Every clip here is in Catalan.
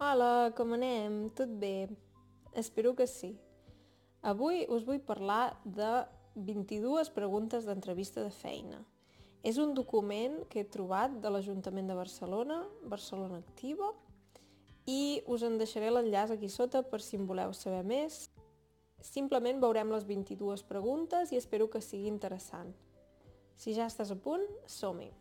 Hola, com anem? Tot bé? Espero que sí. Avui us vull parlar de 22 preguntes d'entrevista de feina. És un document que he trobat de l'Ajuntament de Barcelona, Barcelona Activa, i us en deixaré l'enllaç aquí sota per si en voleu saber més. Simplement veurem les 22 preguntes i espero que sigui interessant. Si ja estàs a punt, som-hi!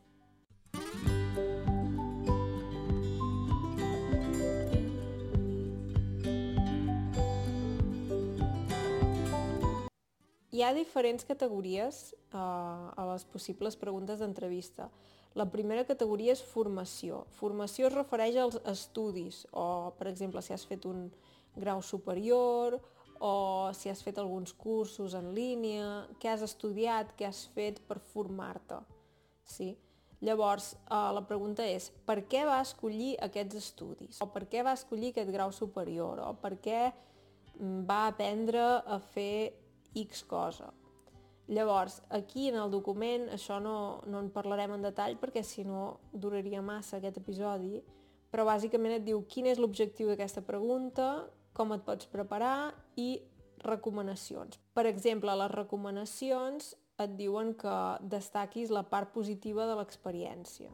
Hi ha diferents categories uh, a les possibles preguntes d'entrevista. La primera categoria és formació. Formació es refereix als estudis, o, per exemple, si has fet un grau superior, o si has fet alguns cursos en línia, què has estudiat, què has fet per formar-te. Sí? Llavors, eh, la pregunta és, per què va escollir aquests estudis? O per què va escollir aquest grau superior? O per què mm, va aprendre a fer X cosa. Llavors, aquí en el document, això no, no en parlarem en detall perquè si no duraria massa aquest episodi, però bàsicament et diu quin és l'objectiu d'aquesta pregunta, com et pots preparar i recomanacions. Per exemple, les recomanacions et diuen que destaquis la part positiva de l'experiència.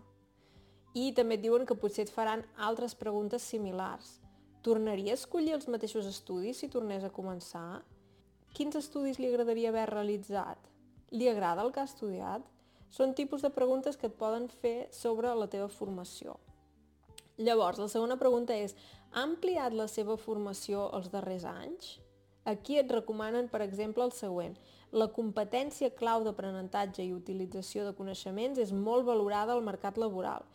I també et diuen que potser et faran altres preguntes similars. Tornaria a escollir els mateixos estudis si tornés a començar? Quins estudis li agradaria haver realitzat? Li agrada el que ha estudiat? Són tipus de preguntes que et poden fer sobre la teva formació. Llavors, la segona pregunta és, ha ampliat la seva formació els darrers anys? Aquí et recomanen, per exemple, el següent. La competència clau d'aprenentatge i utilització de coneixements és molt valorada al mercat laboral.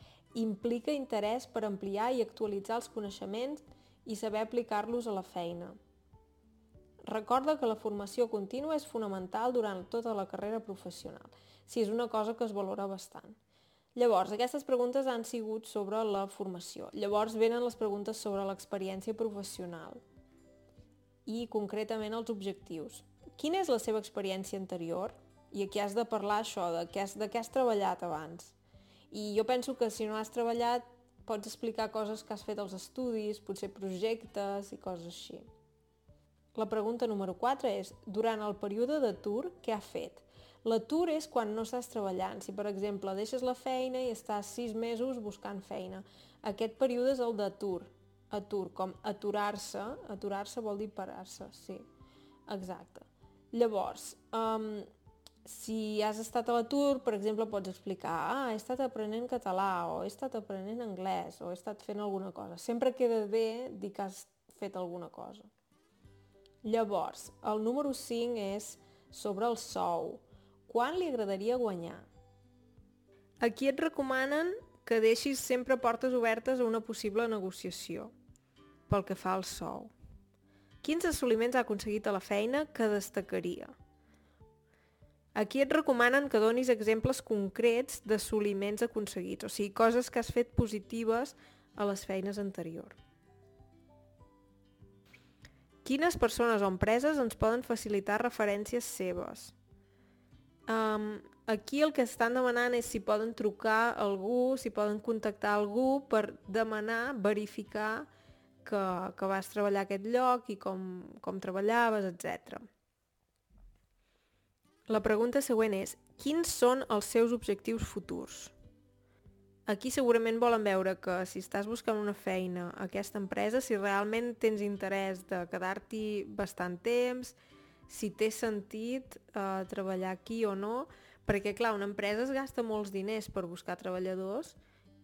Implica interès per ampliar i actualitzar els coneixements i saber aplicar-los a la feina. Recorda que la formació contínua és fonamental durant tota la carrera professional, si és una cosa que es valora bastant. Llavors, aquestes preguntes han sigut sobre la formació. Llavors venen les preguntes sobre l'experiència professional i concretament els objectius. Quina és la seva experiència anterior? I aquí has de parlar això, de què has, de què has treballat abans. I jo penso que si no has treballat pots explicar coses que has fet als estudis, potser projectes i coses així. La pregunta número 4 és, durant el període d'atur, què ha fet? L'atur és quan no estàs treballant. Si, per exemple, deixes la feina i estàs 6 mesos buscant feina. Aquest període és el d'atur. Atur, com aturar-se. Aturar-se vol dir parar-se, sí. Exacte. Llavors, um, si has estat a l'atur, per exemple, pots explicar ah, he estat aprenent català, o he estat aprenent anglès, o he estat fent alguna cosa. Sempre queda bé dir que has fet alguna cosa. Llavors, el número 5 és sobre el sou. Quan li agradaria guanyar? Aquí et recomanen que deixis sempre portes obertes a una possible negociació pel que fa al sou. Quins assoliments ha aconseguit a la feina que destacaria? Aquí et recomanen que donis exemples concrets d'assoliments aconseguits, o sigui, coses que has fet positives a les feines anteriors. Quines persones o empreses ens poden facilitar referències seves? Um, aquí el que estan demanant és si poden trucar algú, si poden contactar algú per demanar, verificar que, que vas treballar a aquest lloc i com, com treballaves, etc. La pregunta següent és, quins són els seus objectius futurs? Aquí segurament volen veure que si estàs buscant una feina a aquesta empresa, si realment tens interès de quedar-t'hi bastant temps, si té sentit eh, treballar aquí o no, perquè clar, una empresa es gasta molts diners per buscar treballadors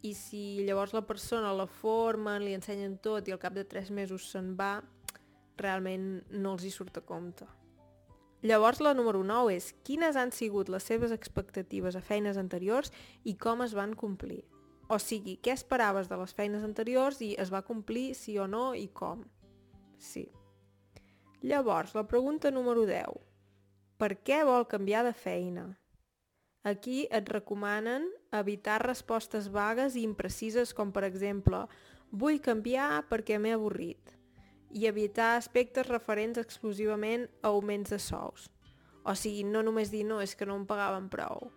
i si llavors la persona la formen, li ensenyen tot i al cap de tres mesos se'n va, realment no els hi surt a compte. Llavors la número 9 és quines han sigut les seves expectatives a feines anteriors i com es van complir. O sigui, què esperaves de les feines anteriors i es va complir sí o no i com? Sí. Llavors, la pregunta número 10. Per què vol canviar de feina? Aquí et recomanen evitar respostes vagues i imprecises com per exemple vull canviar perquè m'he avorrit i evitar aspectes referents exclusivament a augments de sous. O sigui, no només dir no, és que no em pagaven prou.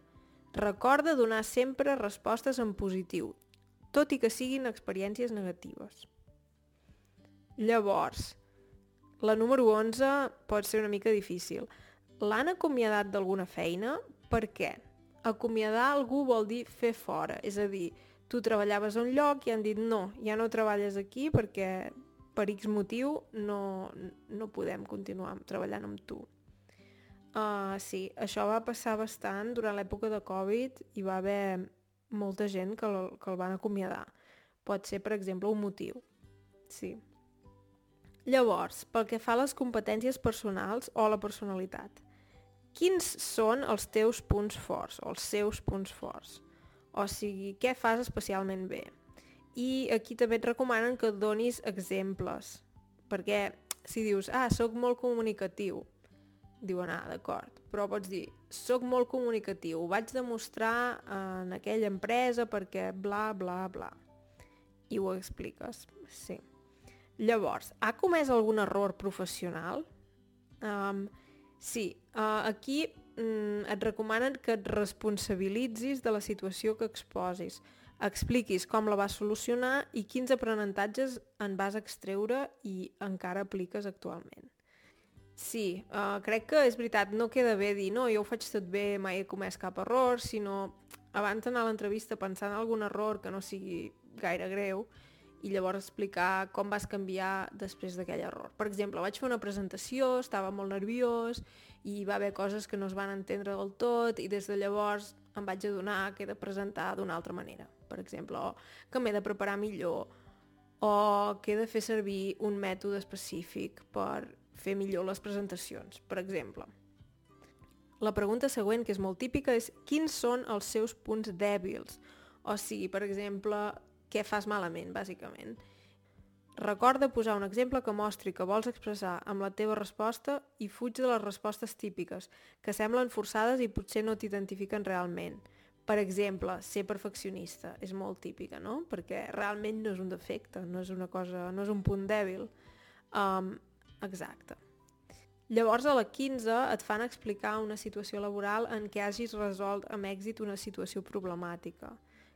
Recorda donar sempre respostes en positiu, tot i que siguin experiències negatives. Llavors, la número 11 pot ser una mica difícil. L'han acomiadat d'alguna feina? Per què? Acomiadar algú vol dir fer fora, és a dir, tu treballaves a un lloc i han dit no, ja no treballes aquí perquè per X motiu no, no podem continuar treballant amb tu. Uh, sí, això va passar bastant durant l'època de Covid i va haver molta gent que el, que el van acomiadar. Pot ser, per exemple, un motiu. Sí. Llavors, pel que fa a les competències personals o la personalitat, quins són els teus punts forts o els seus punts forts? O sigui, què fas especialment bé? I aquí també et recomanen que donis exemples, perquè si dius, ah, sóc molt comunicatiu, diuen, ah, d'acord, però pots dir, sóc molt comunicatiu, ho vaig demostrar en aquella empresa perquè bla, bla, bla. I ho expliques, sí. Llavors, ha comès algun error professional? Um, sí, uh, aquí um, et recomanen que et responsabilitzis de la situació que exposis, expliquis com la vas solucionar i quins aprenentatges en vas extreure i encara apliques actualment. Sí, uh, crec que és veritat, no queda bé dir no, jo ho faig tot bé, mai he comès cap error, sinó abans d'anar a l'entrevista pensant en algun error que no sigui gaire greu i llavors explicar com vas canviar després d'aquell error. Per exemple, vaig fer una presentació, estava molt nerviós i va haver coses que no es van entendre del tot i des de llavors em vaig adonar que he de presentar d'una altra manera. Per exemple, o que m'he de preparar millor o que he de fer servir un mètode específic per fer millor les presentacions, per exemple. La pregunta següent, que és molt típica, és quins són els seus punts dèbils? O sigui, per exemple, què fas malament, bàsicament. Recorda posar un exemple que mostri que vols expressar amb la teva resposta i fuig de les respostes típiques, que semblen forçades i potser no t'identifiquen realment. Per exemple, ser perfeccionista és molt típica, no? Perquè realment no és un defecte, no és una cosa, no és un punt dèbil. Um, Exacte. Llavors a la 15 et fan explicar una situació laboral en què hagis resolt amb èxit una situació problemàtica.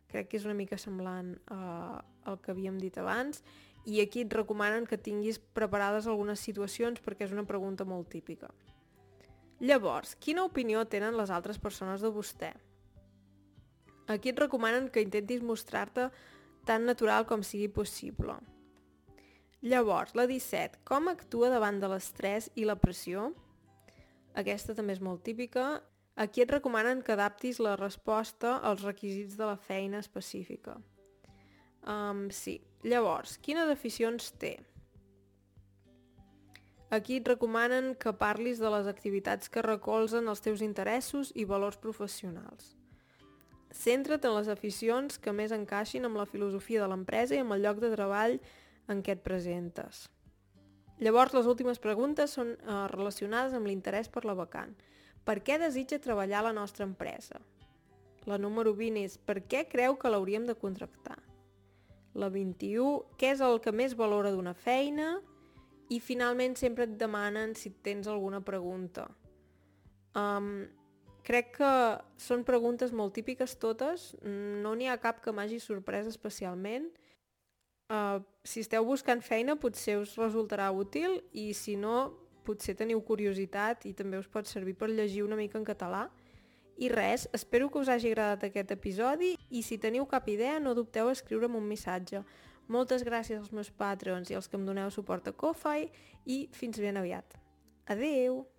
Crec que és una mica semblant uh, al que havíem dit abans i aquí et recomanen que tinguis preparades algunes situacions perquè és una pregunta molt típica. Llavors, quina opinió tenen les altres persones de vostè? Aquí et recomanen que intentis mostrar-te tan natural com sigui possible. Llavors, la 17. Com actua davant de l'estrès i la pressió? Aquesta també és molt típica. Aquí et recomanen que adaptis la resposta als requisits de la feina específica. Um, sí. Llavors, quines aficions té? Aquí et recomanen que parlis de les activitats que recolzen els teus interessos i valors professionals. Centra't en les aficions que més encaixin amb la filosofia de l'empresa i amb el lloc de treball en què et presentes. Llavors, les últimes preguntes són eh, relacionades amb l'interès per la vacant. Per què desitja treballar a la nostra empresa? La número 20 és per què creu que l'hauríem de contractar? La 21, què és el que més valora d'una feina? I finalment sempre et demanen si tens alguna pregunta. Um, crec que són preguntes molt típiques totes, no n'hi ha cap que m'hagi sorprès especialment, Uh, si esteu buscant feina potser us resultarà útil i si no, potser teniu curiositat i també us pot servir per llegir una mica en català. I res, espero que us hagi agradat aquest episodi i si teniu cap idea no dubteu a escriure'm un missatge. Moltes gràcies als meus patrons i als que em doneu suport a Ko-Fi i fins ben aviat. Adeu!